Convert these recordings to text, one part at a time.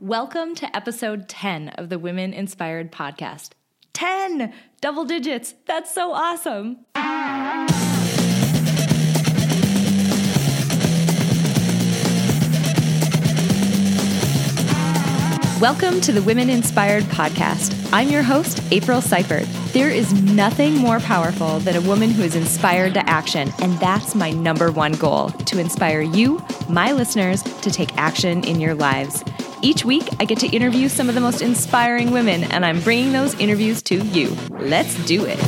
Welcome to episode 10 of the Women Inspired Podcast. 10! Double digits! That's so awesome! Welcome to the Women Inspired Podcast. I'm your host, April Seifert. There is nothing more powerful than a woman who is inspired to action, and that's my number one goal to inspire you, my listeners, to take action in your lives. Each week, I get to interview some of the most inspiring women, and I'm bringing those interviews to you. Let's do it.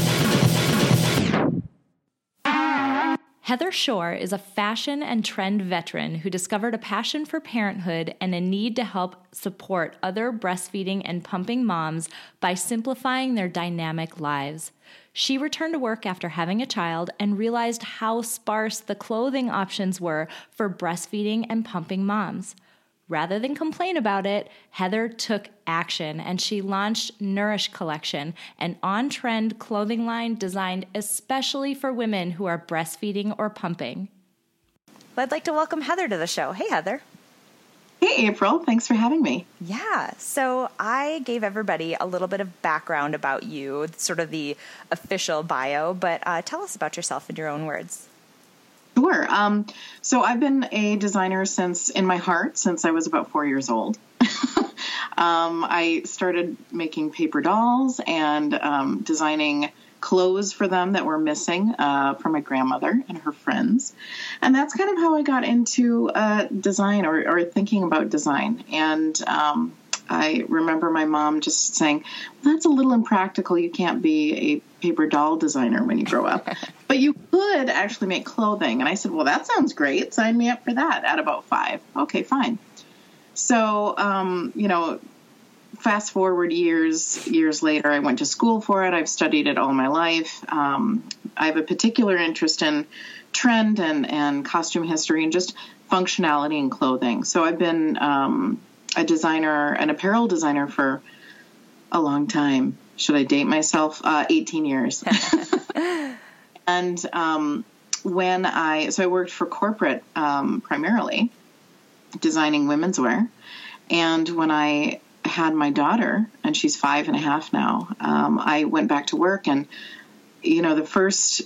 Heather Shore is a fashion and trend veteran who discovered a passion for parenthood and a need to help support other breastfeeding and pumping moms by simplifying their dynamic lives. She returned to work after having a child and realized how sparse the clothing options were for breastfeeding and pumping moms. Rather than complain about it, Heather took action and she launched Nourish Collection, an on trend clothing line designed especially for women who are breastfeeding or pumping. Well, I'd like to welcome Heather to the show. Hey, Heather. Hey, April. Thanks for having me. Yeah. So I gave everybody a little bit of background about you, sort of the official bio, but uh, tell us about yourself in your own words. Sure. Um, so I've been a designer since in my heart since I was about four years old. um, I started making paper dolls and um, designing clothes for them that were missing uh, from my grandmother and her friends. And that's kind of how I got into uh, design or, or, thinking about design. And um, I remember my mom just saying, that's a little impractical. You can't be a paper doll designer when you grow up. but you could actually make clothing. And I said, well, that sounds great. Sign me up for that at about five. Okay, fine. So, um, you know, fast forward years, years later, I went to school for it. I've studied it all my life. Um, I have a particular interest in trend and, and costume history and just functionality in clothing. So I've been um, a designer, an apparel designer for a long time. Should I date myself? Uh, 18 years. and um, when I, so I worked for corporate um, primarily, designing women's wear. And when I had my daughter, and she's five and a half now, um, I went back to work. And, you know, the first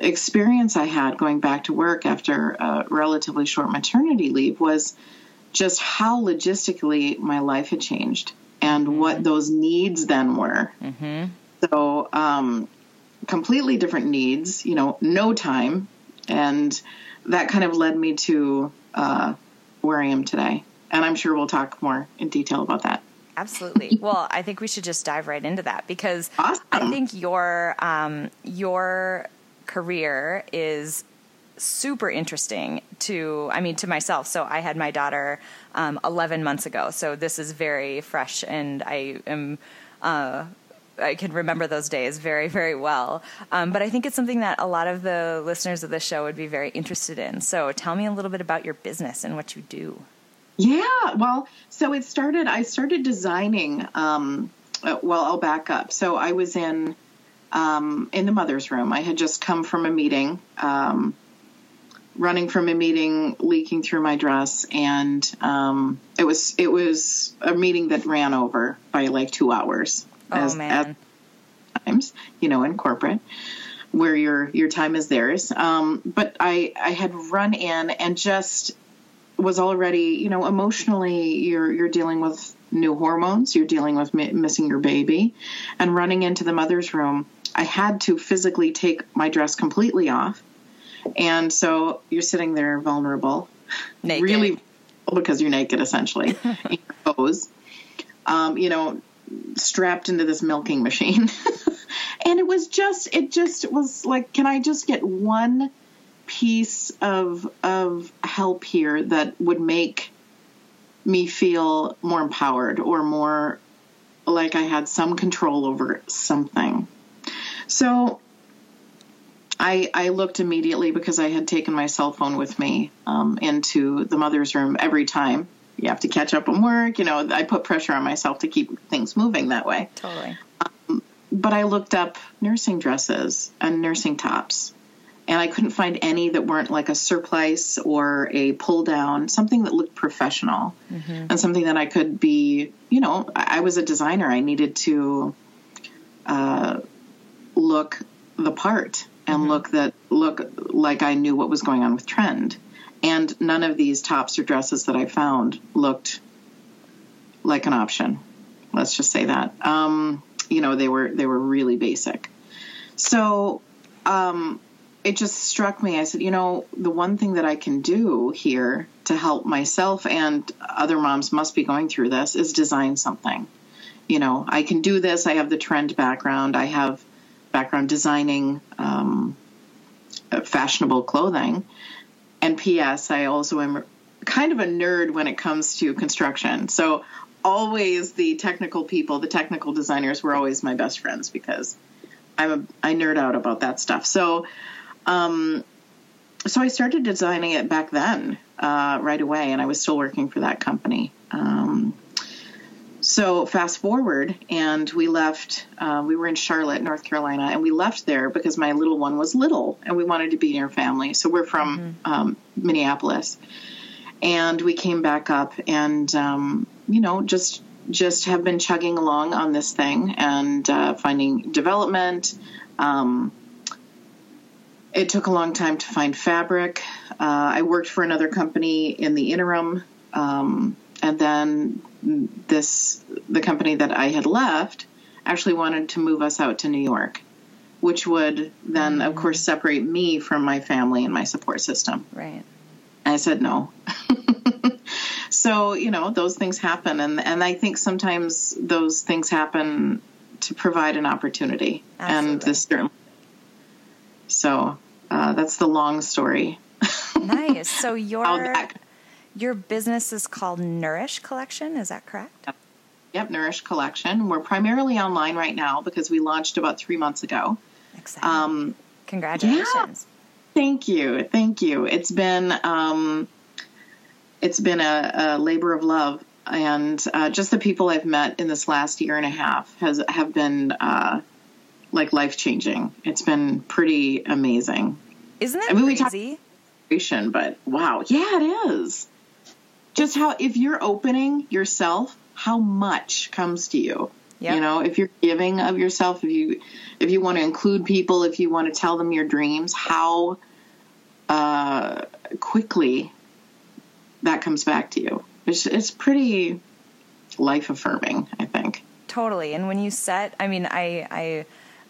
experience I had going back to work after a relatively short maternity leave was just how logistically my life had changed and mm-hmm. what those needs then were. Mm-hmm. So, um, completely different needs, you know, no time. And that kind of led me to uh, where I am today. And I'm sure we'll talk more in detail about that. Absolutely. well, I think we should just dive right into that because awesome. I think your um, your career is super interesting to i mean to myself so i had my daughter um, 11 months ago so this is very fresh and i am uh, I can remember those days very, very well. Um, but I think it's something that a lot of the listeners of the show would be very interested in. So tell me a little bit about your business and what you do. Yeah, well, so it started, I started designing, um, uh, well, I'll back up. So I was in, um, in the mother's room. I had just come from a meeting. Um, running from a meeting, leaking through my dress, and um, it was it was a meeting that ran over by like two hours. Oh as, man! As times, you know, in corporate, where your your time is theirs. Um, but I I had run in and just was already, you know, emotionally you're you're dealing with new hormones, you're dealing with mi- missing your baby, and running into the mother's room. I had to physically take my dress completely off and so you're sitting there vulnerable, naked. really because you're naked essentially, in your clothes, um, you know, strapped into this milking machine. and it was just, it just was like, can I just get one piece of of help here that would make me feel more empowered or more like I had some control over something. So I, I looked immediately because I had taken my cell phone with me um, into the mother's room every time. You have to catch up on work. You know, I put pressure on myself to keep things moving that way. Totally. Um, but I looked up nursing dresses and nursing tops. and I couldn't find any that weren't like a surplice or a pull down, something that looked professional mm-hmm. and something that I could be, you know, I was a designer. I needed to uh, look the part and mm-hmm. look that look like I knew what was going on with trend. And none of these tops or dresses that I found looked like an option. Let's just say that. Um, you know, they were they were really basic. So um, it just struck me. I said, you know, the one thing that I can do here to help myself and other moms must be going through this is design something. You know, I can do this. I have the trend background. I have background designing um, fashionable clothing. And P.S. I also am kind of a nerd when it comes to construction. So always the technical people, the technical designers were always my best friends because I'm a I nerd out about that stuff. So um, so I started designing it back then, uh, right away, and I was still working for that company. Um, so fast forward, and we left. Uh, we were in Charlotte, North Carolina, and we left there because my little one was little, and we wanted to be near family. So we're from mm-hmm. um, Minneapolis, and we came back up, and um, you know, just just have been chugging along on this thing and uh, finding development. Um, it took a long time to find fabric. Uh, I worked for another company in the interim, um, and then this the company that I had left actually wanted to move us out to New York, which would then, mm-hmm. of course, separate me from my family and my support system. Right. I said no. so you know those things happen, and and I think sometimes those things happen to provide an opportunity, Absolutely. and this certainly so uh, that's the long story. nice. So your your business is called Nourish Collection. Is that correct? Yep. yep, Nourish Collection. We're primarily online right now because we launched about three months ago. Exciting. Um, Congratulations. Yeah. Thank you. Thank you. It's been um, it's been a, a labor of love and uh, just the people I've met in this last year and a half has have been uh, like life changing. It's been pretty amazing. Isn't that I mean, crazy? We talk but wow, yeah, it is. Just how if you're opening yourself, how much comes to you. Yep. You know, if you're giving of yourself, if you if you want to include people, if you want to tell them your dreams, how uh, quickly that comes back to you. It's it's pretty life affirming, I think. Totally. And when you set, I mean, I I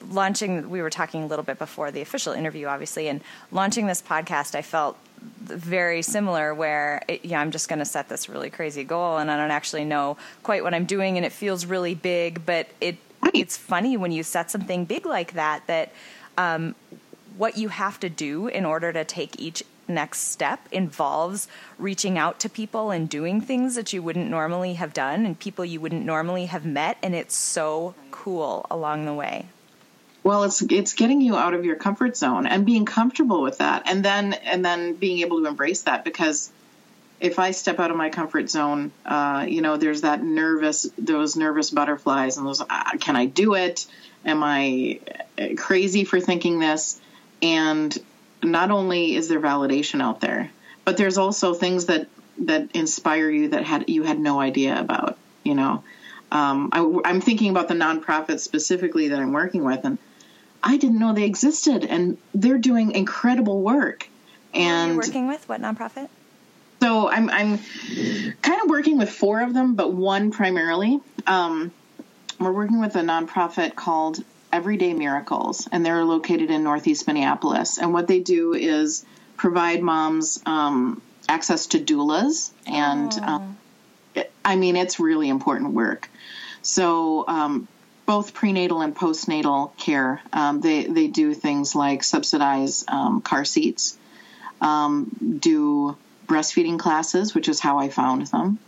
launching, we were talking a little bit before the official interview, obviously, and launching this podcast, I felt very similar where it, yeah i'm just going to set this really crazy goal and i don't actually know quite what i'm doing and it feels really big but it it's funny when you set something big like that that um, what you have to do in order to take each next step involves reaching out to people and doing things that you wouldn't normally have done and people you wouldn't normally have met and it's so cool along the way well it's it's getting you out of your comfort zone and being comfortable with that and then and then being able to embrace that because if i step out of my comfort zone uh, you know there's that nervous those nervous butterflies and those uh, can i do it? Am i crazy for thinking this? And not only is there validation out there but there's also things that that inspire you that had you had no idea about you know? Um, I, am thinking about the nonprofit specifically that I'm working with, and I didn't know they existed, and they're doing incredible work. And working with what nonprofit? So I'm I'm kind of working with four of them, but one primarily. Um, we're working with a nonprofit called Everyday Miracles, and they're located in Northeast Minneapolis. And what they do is provide moms um, access to doulas, and oh. um, it, I mean it's really important work. So um, both prenatal and postnatal care. Um, they they do things like subsidize um, car seats, um, do breastfeeding classes, which is how I found them,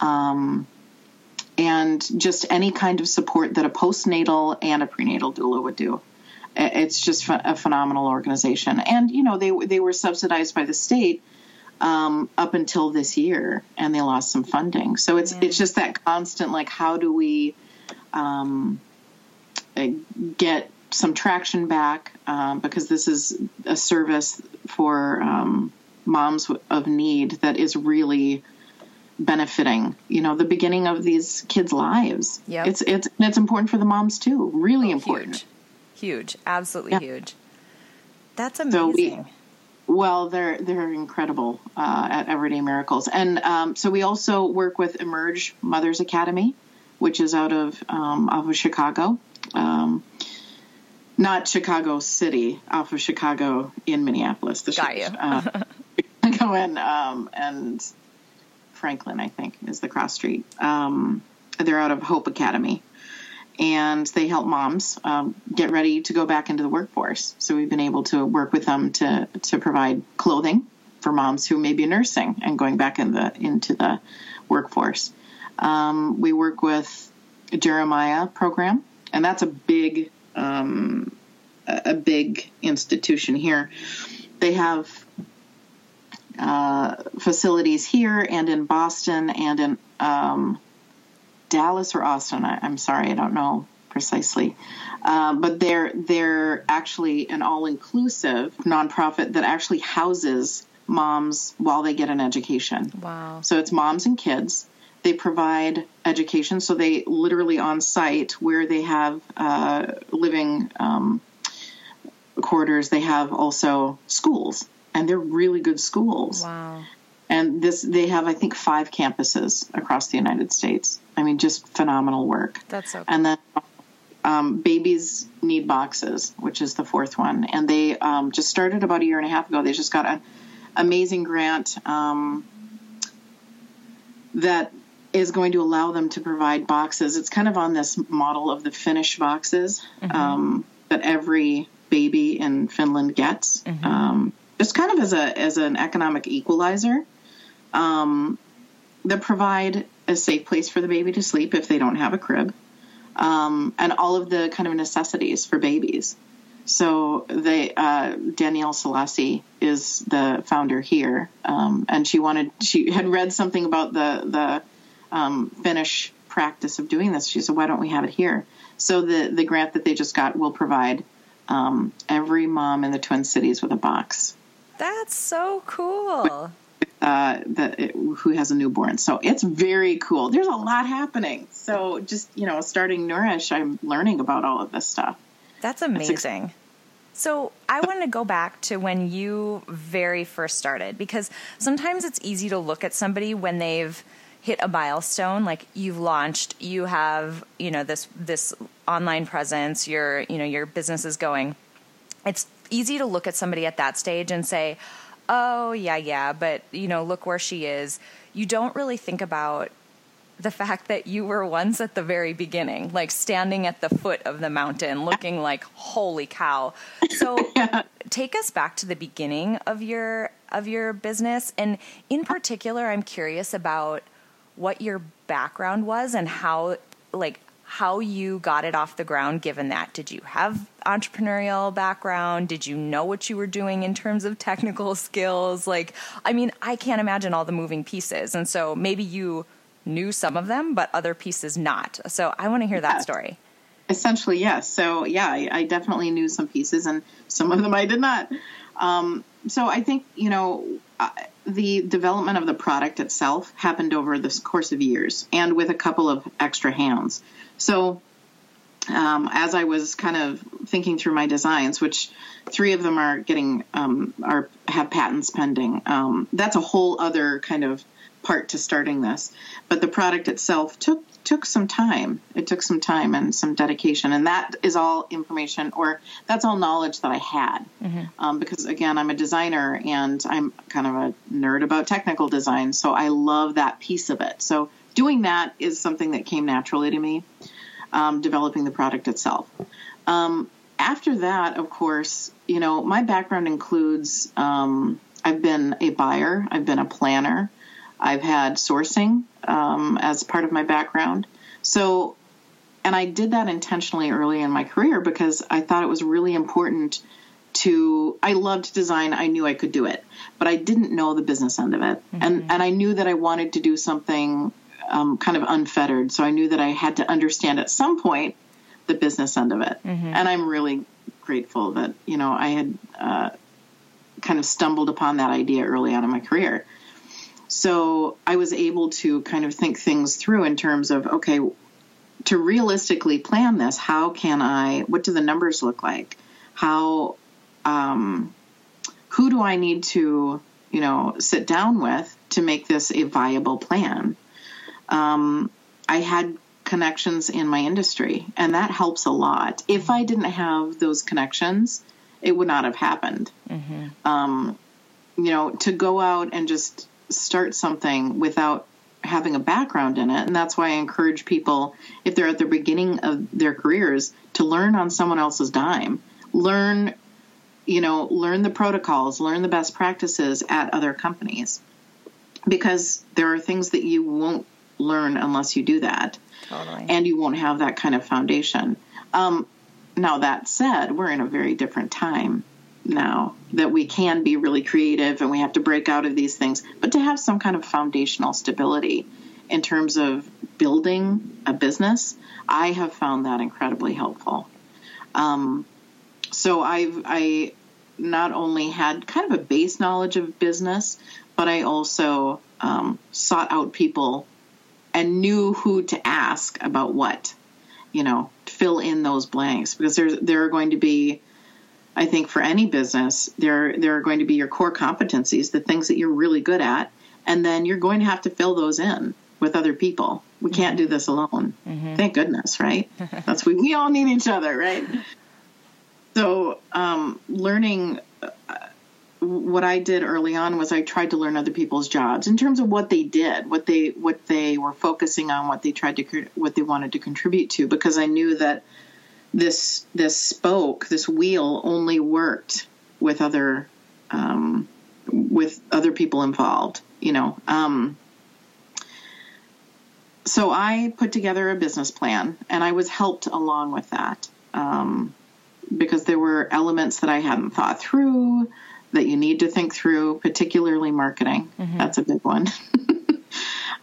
um, and just any kind of support that a postnatal and a prenatal doula would do. It's just a phenomenal organization, and you know they they were subsidized by the state. Um, up until this year, and they lost some funding. So it's yeah. it's just that constant like, how do we um, get some traction back um, because this is a service for um, moms of need that is really benefiting you know the beginning of these kids lives. Yeah it's it's it's important for the moms too. Really oh, important. huge, huge. absolutely yeah. huge. That's amazing so we, well, they're they're incredible uh, at Everyday Miracles, and um, so we also work with Emerge Mothers Academy, which is out of um, off of Chicago, um, not Chicago City, off of Chicago in Minneapolis. The Got you. uh, Chicago and um, and Franklin, I think, is the cross street. Um, they're out of Hope Academy and they help moms um, get ready to go back into the workforce. So we've been able to work with them to to provide clothing for moms who may be nursing and going back in the into the workforce. Um, we work with Jeremiah program, and that's a big um, a big institution here. They have uh, facilities here and in Boston and in um, Dallas or Austin. I, am sorry, I don't know precisely. Uh, but they're they're actually an all inclusive nonprofit that actually houses moms while they get an education. Wow! So it's moms and kids. They provide education, so they literally on site where they have uh, living um, quarters. They have also schools, and they're really good schools. Wow! And this, they have, I think, five campuses across the United States. I mean, just phenomenal work. That's so. Cool. And then um, babies need boxes, which is the fourth one, and they um, just started about a year and a half ago. They just got an amazing grant um, that is going to allow them to provide boxes. It's kind of on this model of the Finnish boxes mm-hmm. Um, that every baby in Finland gets. Mm-hmm. Um, just kind of as a as an economic equalizer um, that provide a safe place for the baby to sleep if they don't have a crib, um, and all of the kind of necessities for babies. So they uh, Danielle Selassie is the founder here, um, and she wanted she had read something about the the um, Finnish practice of doing this. She said, "Why don't we have it here?" So the the grant that they just got will provide um, every mom in the Twin Cities with a box. That's so cool uh, that it, who has a newborn. So it's very cool. There's a lot happening. So just you know, starting Nourish, I'm learning about all of this stuff. That's amazing. That's so I want to go back to when you very first started because sometimes it's easy to look at somebody when they've hit a milestone like you've launched you have you know this this online presence your you know your business is going it's easy to look at somebody at that stage and say oh, yeah, yeah, but, you know, look where she is. You don't really think about the fact that you were once at the very beginning, like standing at the foot of the mountain, looking like holy cow. So take us back to the beginning of your of your business and in particular I'm curious about what your background was and how like how you got it off the ground given that. Did you have entrepreneurial background? Did you know what you were doing in terms of technical skills? Like i mean i can't imagine all the moving pieces. And so maybe you knew some of them but other pieces not. So i want to hear yeah. that story. Essentially yes so yeah I, I, definitely knew some pieces and some of them i did not. Um, so i think you know the development of the product itself happened over the course of years and with a couple of extra hands so um, as I was kind of thinking through my designs, which three of them are getting um, are have patents pending. Um, that's a whole other kind of part to starting this. But the product itself took took some time. It took some time and some dedication, and that is all information or that's all knowledge that I had. Mm-hmm. Um, because again, I'm a designer and I'm kind of a nerd about technical design, so I love that piece of it. So doing that is something that came naturally to me, um, developing the product itself. Um, after that, of course, you know, my background includes um, I've been a buyer, I've been a planner, I've had sourcing um, as part of my background. So, and I did that intentionally early in my career because I thought it was really important to I loved design. I knew I could do it, but I didn't know the business end of it. Mm-hmm. And and I knew that I wanted to do something um, kind of unfettered. So I knew that I had to understand at some point the business end of it. Mm-hmm. And I'm really grateful that, you know, I had uh, kind of stumbled upon that idea early on in my career. So I was able to kind of think things through in terms of, okay, to realistically plan this, how can I, what do the numbers look like? How, um, who do I need to, you know, sit down with to make this a viable plan? Um, I had connections in my industry, and that helps a lot. If I didn't have those connections, it would not have happened. Mm-hmm. Um, you know, to go out and just start something without having a background in it. And that's why I encourage people, if they're at the beginning of their careers, to learn on someone else's dime. Learn, you know, learn the protocols, learn the best practices at other companies. Because there are things that you won't learn unless you do that. Totally. And you won't have that kind of foundation. Um, now, that said, we're in a very different time now that we can be really creative and we have to break out of these things, but to have some kind of foundational stability in terms of building a business, I have found that incredibly helpful. Um, so I've I not only had kind of a base knowledge of business, but I also um, sought out people and knew who to ask about what, you know, fill in those blanks because there's there are going to be I think for any business, there there are going to be your core competencies, the things that you're really good at, and then you're going to have to fill those in with other people. We mm-hmm. can't do this alone. Mm-hmm. Thank goodness, right? That's we we all need each other, right? So, um, learning uh, what I did early on was I tried to learn other people's jobs in terms of what they did, what they what they were focusing on, what they tried to what they wanted to contribute to, because I knew that this this spoke, this wheel, only worked with other um, with other people involved. You know, um, so I put together a business plan, and I was helped along with that um, because there were elements that I hadn't thought through that you need to think through, particularly marketing. Mm-hmm. That's a big one. Because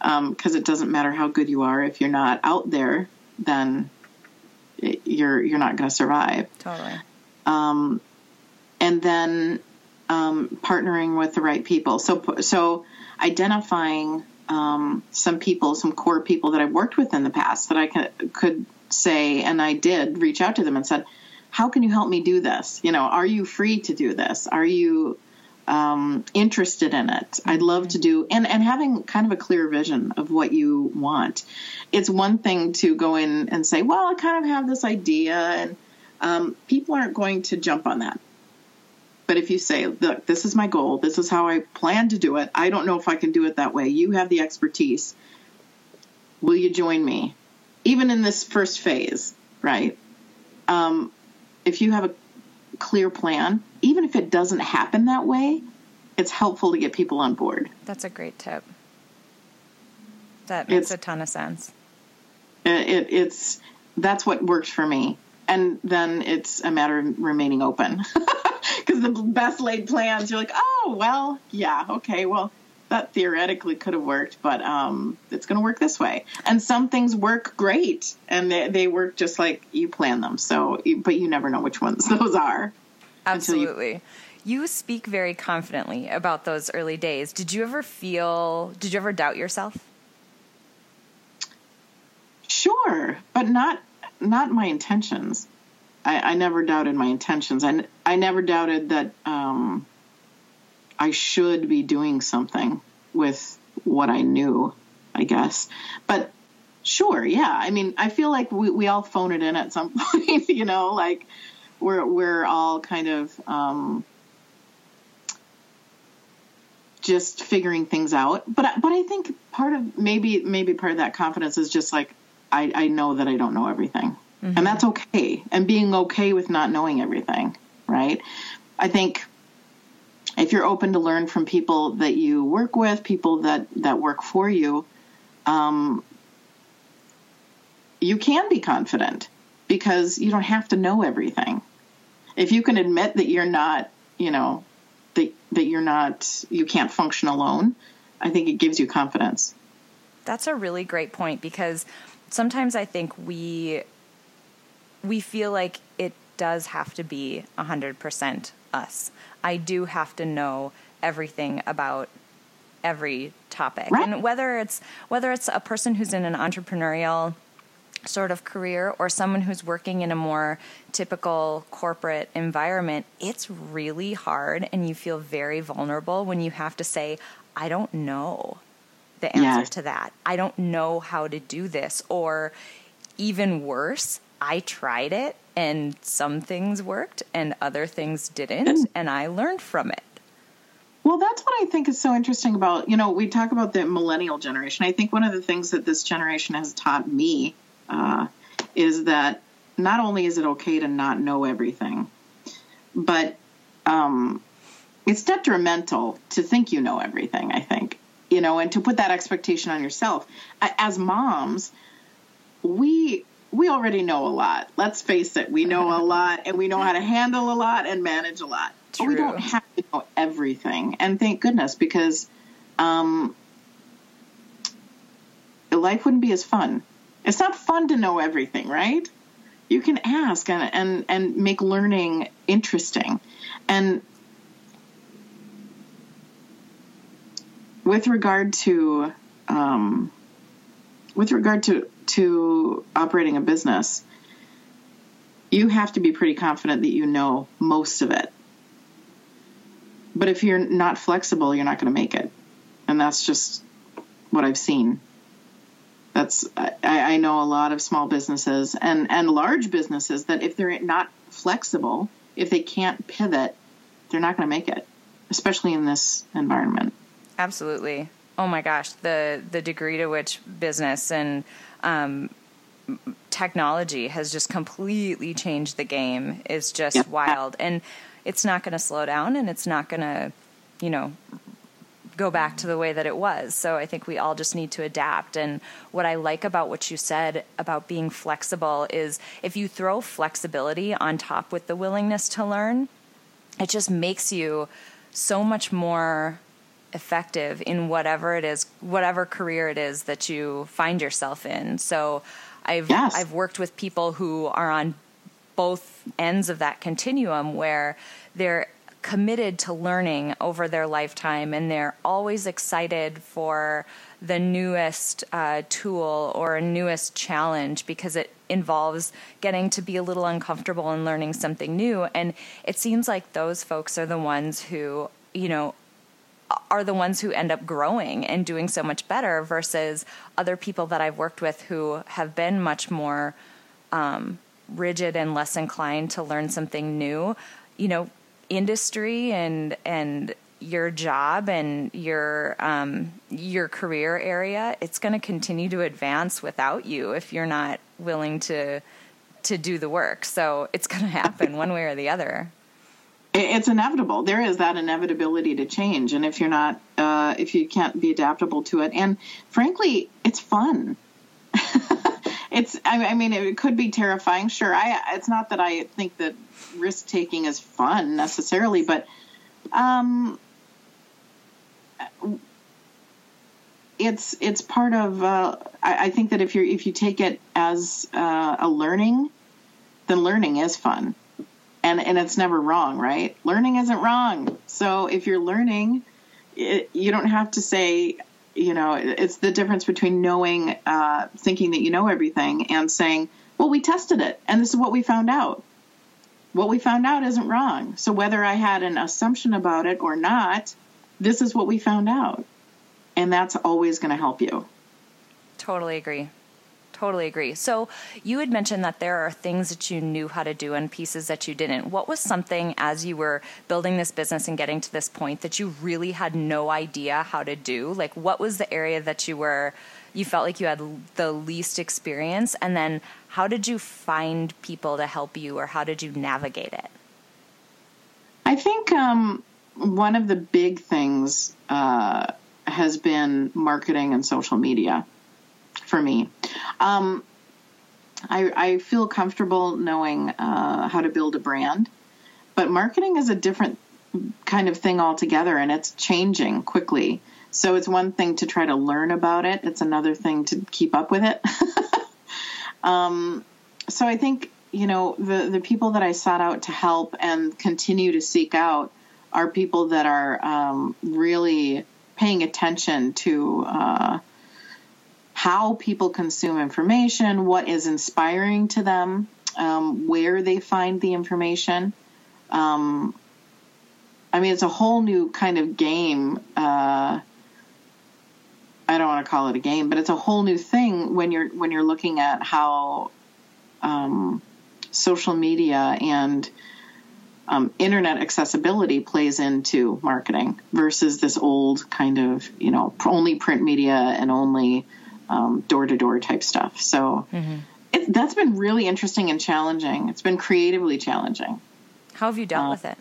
um, it doesn't matter how good you are if you're not out there, then you're you're not going to survive. Totally. Um, and then um, partnering with the right people. So so identifying um, some people, some core people that I've worked with in the past that I could could say, and I did reach out to them and said, "How can you help me do this? You know, are you free to do this? Are you um, interested in it. I'd love to do and and having kind of a clear vision of what you want. It's one thing to go in and say, well, I kind of have this idea, and um, people aren't going to jump on that. But if you say, look, this is my goal, this is how I plan to do it. I don't know if I can do it that way. You have the expertise. Will you join me? Even in this first phase, right? Um, if you have a clear plan, even if it doesn't happen that way, it's helpful to get people on board. That's a great tip. That makes it's, a ton of sense. Uh, it, it's that's what works for me, and then it's a matter of remaining open. Because the best laid plans, you're like, oh well, yeah, okay, well that theoretically could have worked, but um, it's going to work this way. And some things work great, and they, they work just like you plan them. So, but you never know which ones those are. Absolutely. You... you speak very confidently about those early days. Did you ever feel? Did you ever doubt yourself? Sure, but not not my intentions. I, I never doubted my intentions. I, I never doubted that um, I should be doing something with what I knew, I guess. But sure, yeah. I mean, I feel like we, we all phone it in at some point, you know, like we're we're all kind of um, just figuring things out. But but I think part of maybe maybe part of that confidence is just like I, I know that I don't know everything. Mm-hmm. And that's okay. And being okay with not knowing everything, right? I think if you're open to learn from people that you work with, people that that work for you, um, you can be confident because you don't have to know everything. If you can admit that you're not, you know, that that you're not, you can't function alone, I think it gives you confidence. That's a really great point because sometimes I think we we feel like it does have to be 100% us. I do have to know everything about every topic. Right. And whether it's whether it's a person who's in an entrepreneurial sort of career or someone who's working in a more typical corporate environment, it's really hard and you feel very vulnerable when you have to say, I don't know the answer yes. to that. I don't know how to do this. Or even worse, I tried it and some things worked and other things didn't, and I learned from it. Well, that's what I think is so interesting about, you know, we talk about the millennial generation. I think one of the things that this generation has taught me uh, is that not only is it okay to not know everything, but um, it's detrimental to think you know everything, I think, you know, and to put that expectation on yourself. As moms, we we already know a lot. Let's face it, we know a lot and we know how to handle a lot and manage a lot. True. But we don't have to know everything. And thank goodness because um, life wouldn't be as fun. It's not fun to know everything, right? You can ask and and, and make learning interesting. And with regard to um, with regard to to operating a business, you have to be pretty confident that you know most of it. But if you're not flexible, you're not going to make it. And that's just what I've seen. That's I, I know a lot of small businesses and, and large businesses that if they're not flexible, if they can't pivot, they're not going to make it, especially in this environment. Absolutely. Oh my gosh, the the degree to which business and um, technology has just completely changed the game is just yeah. wild. And it's not going to slow down and it's not going to, you know, go back to the way that it was. So I think we all just need to adapt. And what I like about what you said about being flexible is if you throw flexibility on top with the willingness to learn, it just makes you so much more effective in whatever it is, whatever career it is that you find yourself in. So I've yes. I've worked with people who are on both ends of that continuum where they're committed to learning over their lifetime and they're always excited for the newest uh, tool or a newest challenge because it involves getting to be a little uncomfortable and learning something new and it seems like those folks are the ones who you know are the ones who end up growing and doing so much better versus other people that I've worked with who have been much more um, rigid and less inclined to learn something new. You know, industry and and your job and your um, your career area, it's going to continue to advance without you if you're not willing to to do the work. So it's going to happen one way or the other it's inevitable. There is that inevitability to change, and if you're not, uh, if you can't be adaptable to it, and frankly, it's fun. it's. I, mean, it could be terrifying. Sure, I. It's not that I think that risk taking is fun necessarily, but um, it's it's part of. Uh, I, I, think that if you if you take it as uh, a learning, then learning is fun and and it's never wrong, right? Learning isn't wrong. So if you're learning, it, you don't have to say, you know, it's the difference between knowing, uh, thinking that you know everything, and saying, well, we tested it, and this is what we found out. What we found out isn't wrong. So whether I had an assumption about it or not, this is what we found out, and that's always going to help you. Totally agree totally agree. So you had mentioned that there are things that you knew how to do and pieces that you didn't. What was something as you were building this business and getting to this point that you really had no idea how to do? Like what was the area that you were you felt like you had the least experience and then how did you find people to help you or how did you navigate it? I think um, one of the big things uh, has been marketing and social media for me. Um, I, I, feel comfortable knowing uh, how to build a brand, but marketing is a different kind of thing altogether, and it's changing quickly. So it's one thing to try to learn about it; it's another thing to keep up with it. um, so I think you know, the, the people that I sought out to help and continue to seek out are people that are um, really paying attention to uh, how people consume information, what is inspiring to them, um, where they find the information. Um, I mean, it's a whole new kind of game. Uh, I don't want to call it a game, but it's a whole new thing when you're when you're looking at how um, social media and um, internet accessibility plays into marketing versus this old kind of you know only print media and only door to door type stuff. So mm-hmm. it, that's been really interesting and challenging. It's been creatively challenging. How have you dealt uh, with it?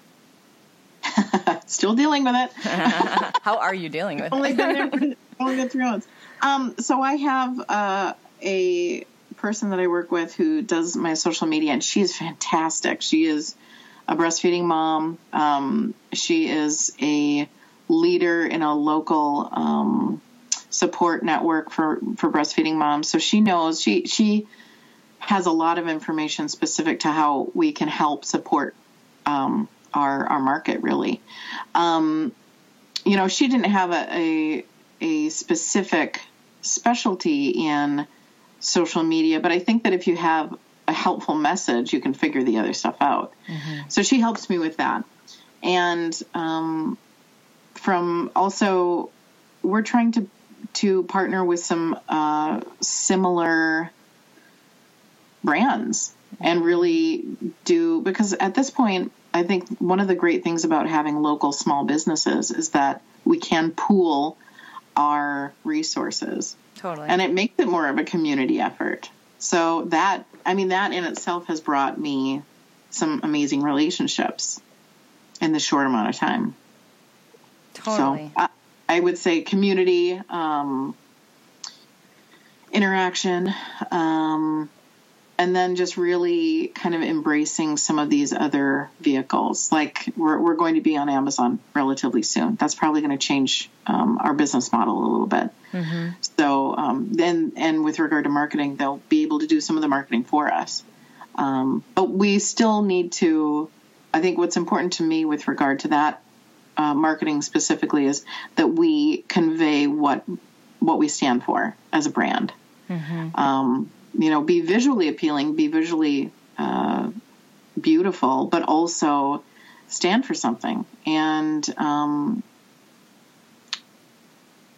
Still dealing with it. How are you dealing with only it? Been there, for, only been three months. Um, so I have uh, a person that I work with who does my social media, and she's fantastic. She is a breastfeeding mom. Um, she is a leader in a local um, support network for for breastfeeding moms. So she knows she she has a lot of information specific to how we can help support um, our our market. Really, um, you know, she didn't have a, a a specific specialty in social media, but I think that if you have a helpful message, you can figure the other stuff out. Mm-hmm. So she helps me with that. And um, from also, we're trying to to partner with some uh, similar brands and really do because at this point i think one of the great things about having local small businesses is that we can pool our resources totally and it makes it more of a community effort so that I mean that in itself has brought me some amazing relationships in the short amount of time. Totally. So I, I would say community, um, interaction, um, and then just really kind of embracing some of these other vehicles. Like we're, we're going to be on Amazon relatively soon. That's probably going to change um, our business model a little bit. Mm-hmm. So um, then, and with regard to marketing, they'll be able to do some of the marketing for us. Um, but we still need to. I think what's important to me with regard to that uh, marketing specifically is that we convey what what we stand for as a brand. Mm-hmm. Um, you know, be visually appealing, be visually uh, beautiful, but also stand for something. And um,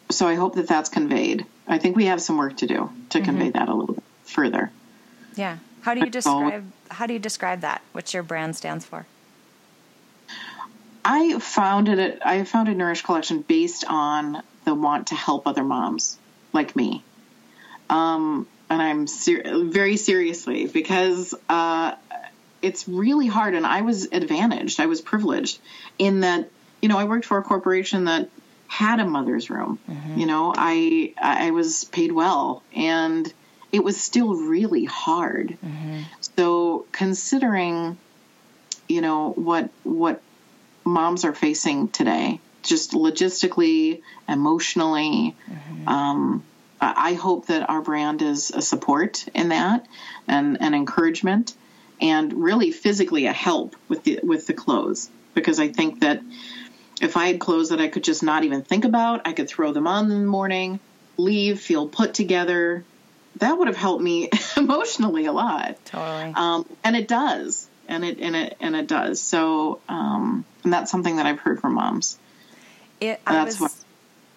so I hope that that's conveyed. I think we have some work to do to mm-hmm. convey that a little bit further. Yeah. How do you describe how do you describe that? What your brand stands for? I founded it I founded Nourish Collection based on the want to help other moms like me. Um, and I'm ser- very seriously because uh, it's really hard. And I was advantaged, I was privileged in that, you know, I worked for a corporation that had a mother's room. Mm-hmm. You know, I I was paid well, and it was still really hard. Mm-hmm. So considering, you know, what what moms are facing today, just logistically, emotionally. Mm-hmm. Um, I hope that our brand is a support in that and an encouragement and really physically a help with the with the clothes because I think that if I had clothes that I could just not even think about, I could throw them on in the morning, leave, feel put together. That would have helped me emotionally a lot. Totally. Um, and it does, and it and it and it does. So, um, and that's something that I've heard from moms. It. I that's was,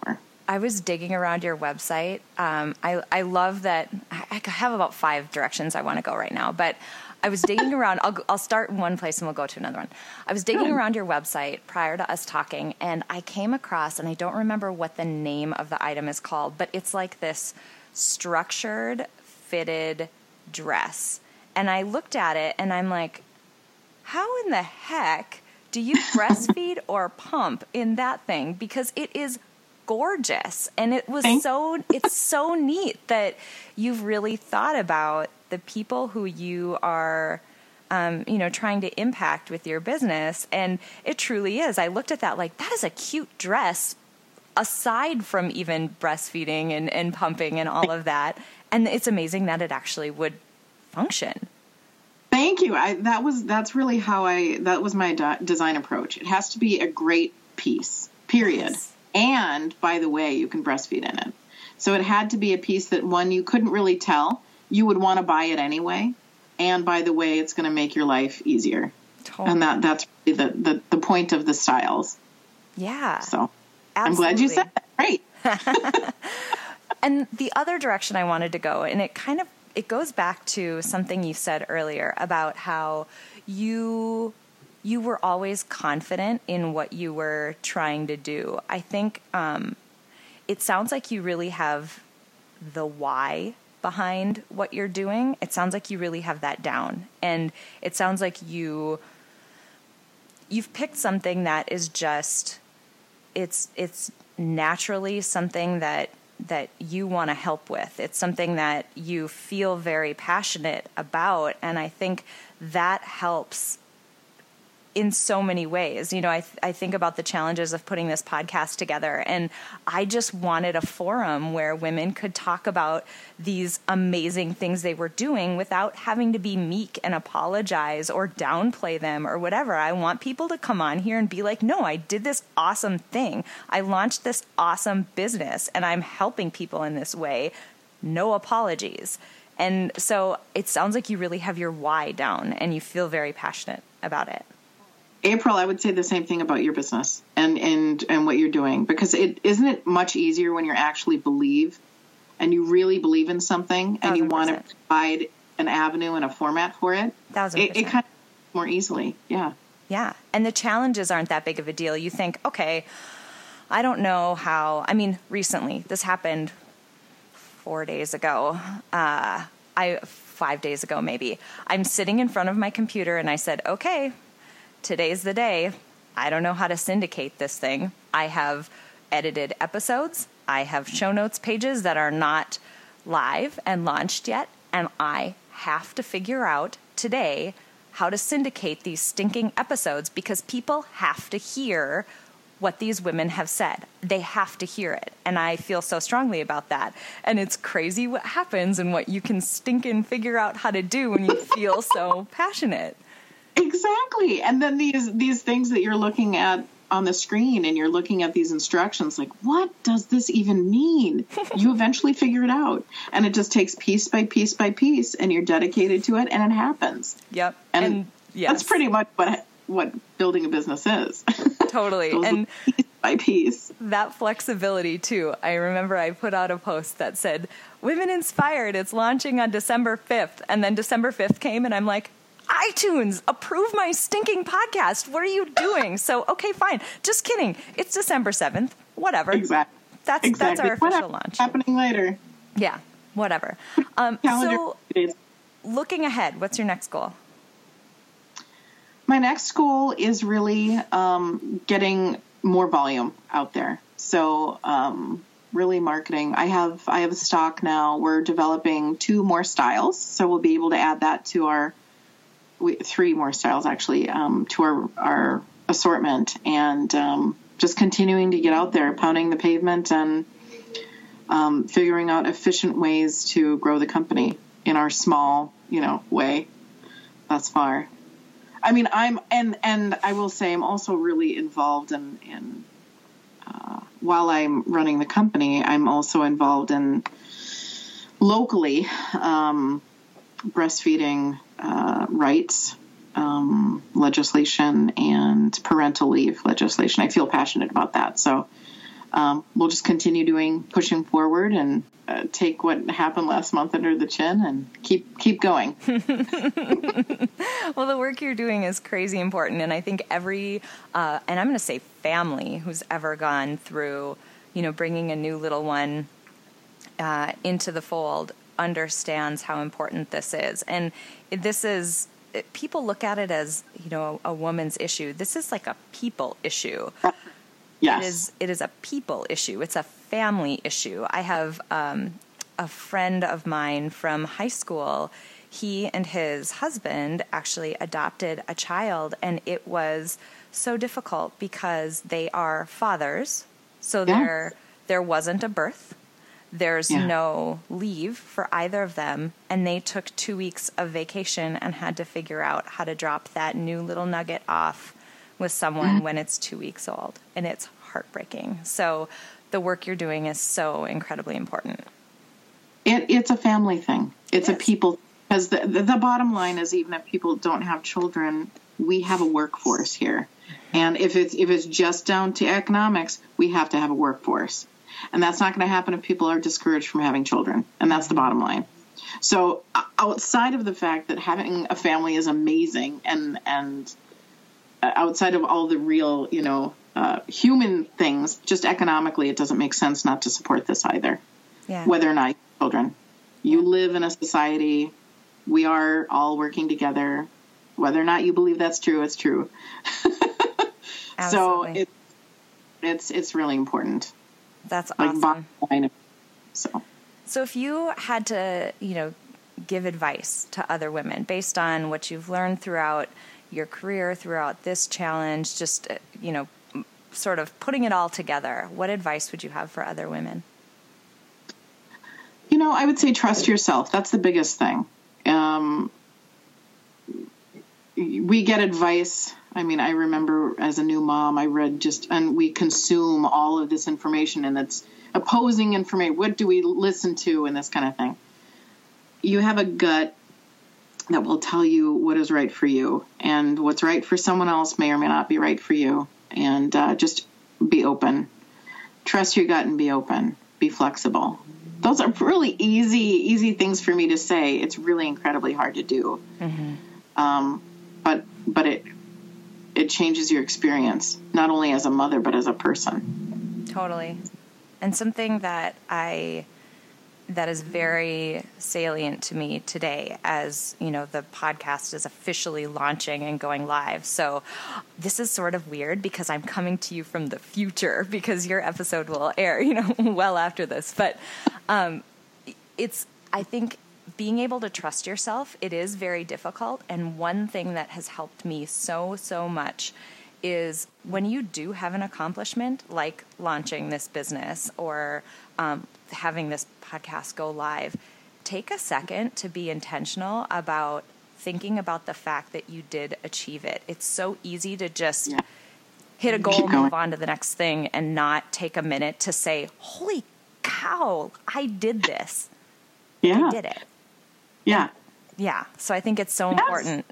what I was digging around your website. Um, I, I love that. I have about five directions I want to go right now, but I was digging around. I'll, I'll start in one place and we'll go to another one. I was digging around your website prior to us talking, and I came across, and I don't remember what the name of the item is called, but it's like this structured, fitted dress. And I looked at it and I'm like, how in the heck do you breastfeed or pump in that thing? Because it is gorgeous and it was Thanks. so it's so neat that you've really thought about the people who you are um, you know trying to impact with your business and it truly is i looked at that like that is a cute dress aside from even breastfeeding and, and pumping and all of that and it's amazing that it actually would function Thank you. I, that was that's really how I that was my de- design approach. It has to be a great piece. Period. Yes. And by the way, you can breastfeed in it. So it had to be a piece that one you couldn't really tell. You would want to buy it anyway. And by the way, it's going to make your life easier. Totally. And that that's really the, the the point of the styles. Yeah. So Absolutely. I'm glad you said that. Great. and the other direction I wanted to go, and it kind of it goes back to something you said earlier about how you you were always confident in what you were trying to do. I think um, it sounds like you really have the why behind what you're doing. It sounds like you really have that down, and it sounds like you you've picked something that is just it's it's naturally something that that you want to help with. It's something that you feel very passionate about. And I think that helps in so many ways. You know, I, th- I think about the challenges of putting this podcast together, and I just wanted a forum where women could talk about these amazing things they were doing without having to be meek and apologize or downplay them or whatever. I want people to come on here and be like, no, I did this awesome thing. I launched this awesome business, and I'm helping people in this way. No apologies. And so it sounds like you really have your why down and you feel very passionate about it. April, I would say the same thing about your business and and and what you're doing because it isn't it much easier when you actually believe and you really believe in something and you want to provide an avenue and a format for it. Thousand it, it kind of more easily, yeah. Yeah, and the challenges aren't that big of a deal. You think, okay, I don't know how. I mean, recently this happened four days ago. Uh, I five days ago maybe. I'm sitting in front of my computer and I said, okay, today's the day. I don't know how to syndicate this thing. I have edited episodes, I have show notes pages that are not live and launched yet, and I have to figure out today how to syndicate these stinking episodes because people have to hear what these women have said. They have to hear it. And I feel so strongly about that. And it's crazy what happens and what you can stink and figure out how to do when you feel so passionate. Exactly. And then these these things that you're looking at on the screen and you're looking at these instructions like what does this even mean? you eventually figure it out. And it just takes piece by piece by piece and you're dedicated to it and it happens. Yep. And, and yes. that's pretty much what what building a business is. Totally. and piece by piece. That flexibility too. I remember I put out a post that said, Women Inspired, it's launching on December 5th. And then December 5th came and I'm like, iTunes, approve my stinking podcast. What are you doing? So, okay, fine. Just kidding. It's December 7th. Whatever. Exactly. That's exactly. that's our official Whatever. launch. Happening later. Yeah, whatever. Um, so, looking ahead, what's your next goal? My next goal is really um, getting more volume out there. So, um, really marketing. I have I have a stock now. We're developing two more styles, so we'll be able to add that to our we, three more styles actually um, to our our assortment, and um, just continuing to get out there, pounding the pavement, and um, figuring out efficient ways to grow the company in our small, you know, way thus far. I mean, I'm and and I will say I'm also really involved in in uh, while I'm running the company, I'm also involved in locally um, breastfeeding uh, rights um, legislation and parental leave legislation. I feel passionate about that. So um, we'll just continue doing pushing forward and uh, take what happened last month under the chin and keep keep going. well, the work you're doing is crazy important, and I think every uh, and I'm going to say family who's ever gone through, you know, bringing a new little one uh, into the fold understands how important this is. And this is, people look at it as, you know, a, a woman's issue. This is like a people issue. Yes. It is, it is a people issue, it's a family issue. I have um, a friend of mine from high school. He and his husband actually adopted a child, and it was so difficult because they are fathers. So yeah. there, there wasn't a birth there's Yeah. no leave for either of them, and they took two weeks of vacation and had to figure out how to drop that new little nugget off with someone mm-hmm. when it's two weeks old. And it's heartbreaking. So the work you're doing is so incredibly important. It, it's a family thing. It's Yes. a people because the, the the bottom line is even if people don't have children, we have a workforce here, mm-hmm. and if it's if it's just down to economics, we have to have a workforce, and that's not going to happen if people are discouraged from having children, and that's the bottom line. So outside of the fact that having a family is amazing, and and uh, outside of all the real you know uh, human things, just economically, it doesn't make sense not to support this either Yeah. whether or not you have children. You live in a society. We are all working together. Whether or not you believe that's true, it's true. so it, it's it's really important. That's awesome. line. So So if you had to, you know, give advice to other women based on what you've learned throughout your career, throughout this challenge, just, uh, you know, sort of putting it all together, what advice would you have for other women? you know, I would say trust yourself. That's the biggest thing. Um, we get advice. I mean, I remember as a new mom, I read just, and we consume all of this information and it's opposing information. What do we listen to and this kind of thing? You have a gut that will tell you what is right for you, and what's right for someone else may or may not be right for you. And uh, just be open. Trust your gut and be open. Be flexible. Those are really easy, easy things for me to say. It's really incredibly hard to do. Um, but but it it changes your experience not only as a mother but as a person. Totally. And something that I that is very salient to me today as, you know, the podcast is officially launching and going live. So this is sort of weird because I'm coming to you from the future because your episode will air, you know, well after this. But um it's I think being able to trust yourself, it is very difficult. And one thing that has helped me so, so much is when you do have an accomplishment like launching this business or um, having this podcast go live, take a second to be intentional about thinking about the fact that you did achieve it. It's so easy to just Yeah. hit a goal, move on to the next thing, and not take a minute to say, Holy cow, I did this. Yeah, I did it. Yeah. Yeah. So I think it's so Yes. important.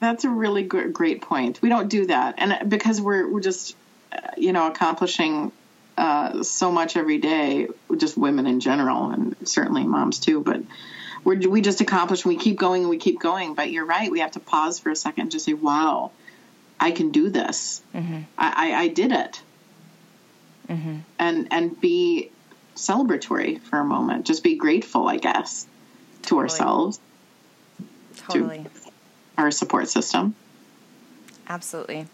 That's a really gr- great point. We don't do that, and because we're we're just uh, you know accomplishing uh, so much every day, just women in general, and certainly moms too. But we're, we just accomplish, and we keep going, and we keep going. But you're right; we have to pause for a second and just say, "Wow, I can do this. I, I, I did it," and and be celebratory for a moment. Just be grateful, I guess, to Totally. ourselves, Totally. our support system. Absolutely.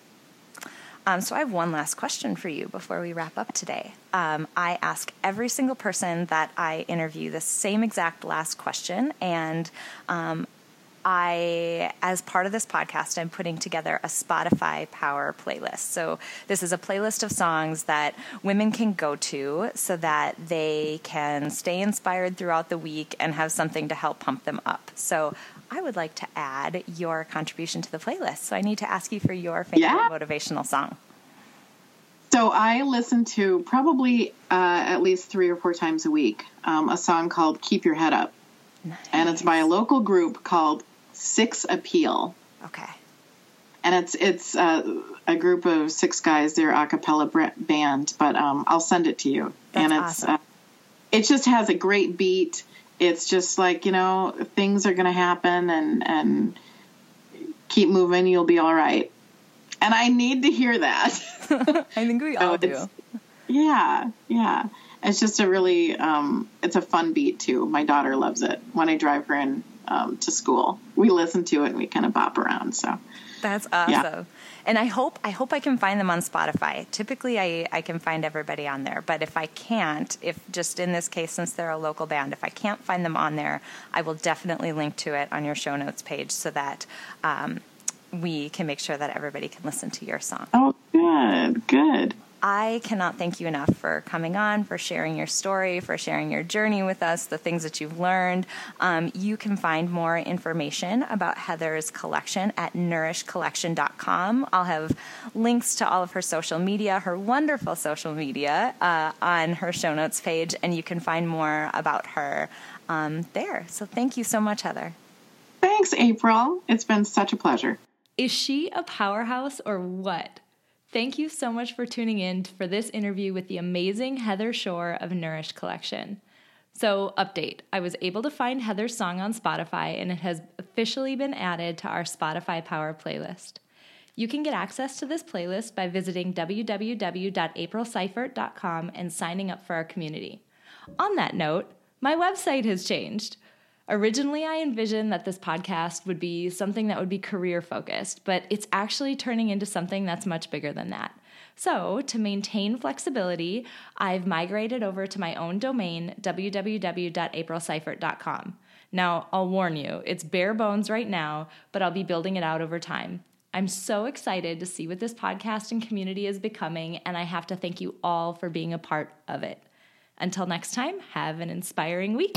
Um, so I have one last question for you before we wrap up today. Um, I ask every single person that I interview the same exact last question, and um, I, as part of this podcast, I'm putting together a Spotify Power playlist. So this is a playlist of songs that women can go to so that they can stay inspired throughout the week and have something to help pump them up. So I would like to add your contribution to the playlist. So I need to ask you for your favorite Yeah. motivational song. So I listen to probably uh, at least three or four times a week um, a song called "Keep Your Head Up," and it's by a local group called Six Appeal, Okay. and it's it's uh, a group of six guys. They're a cappella band, but um, I'll send it to you. That's and it's awesome. uh, it just has a great beat. It's just like you know things are going to happen, and and keep moving. You'll be all right. And I need to hear that. I think we So all do. Yeah, yeah. It's just a really, um, it's a fun beat too. My daughter loves it when I drive her in um, to school. We listen to it and we kind of bop around. So That's awesome. And I hope I hope I can find them on Spotify. Typically I, I can find everybody on there. But if I can't, if just in this case since they're a local band, if I can't find them on there, I will definitely link to it on your show notes page so that um, we can make sure that everybody can listen to your song. oh, good, good. I cannot thank you enough for coming on, for sharing your story, for sharing your journey with us, the things that you've learned. Um, you can find more information about Heather's collection at nourishcollection.com. I'll have links to all of her social media, her wonderful social media, uh, on her show notes page, and you can find more about her um, there. So thank you so much, Heather. Thanks, April. It's been such a pleasure. Is she a powerhouse or what? Thank you so much for tuning in for this interview with the amazing Heather Shore of Nourish Collection. So, update I was able to find Heather's song on Spotify and it has officially been added to our Spotify Power playlist. You can get access to this playlist by visiting www.aprilseifert.com and signing up for our community. On that note, my website has changed. Originally, I envisioned that this podcast would be something that would be career focused, but it's actually turning into something that's much bigger than that. So, to maintain flexibility, I've migrated over to my own domain, www.aprilseifert.com. Now, I'll warn you, it's bare bones right now, but I'll be building it out over time. I'm so excited to see what this podcast and community is becoming, and I have to thank you all for being a part of it. Until next time, have an inspiring week.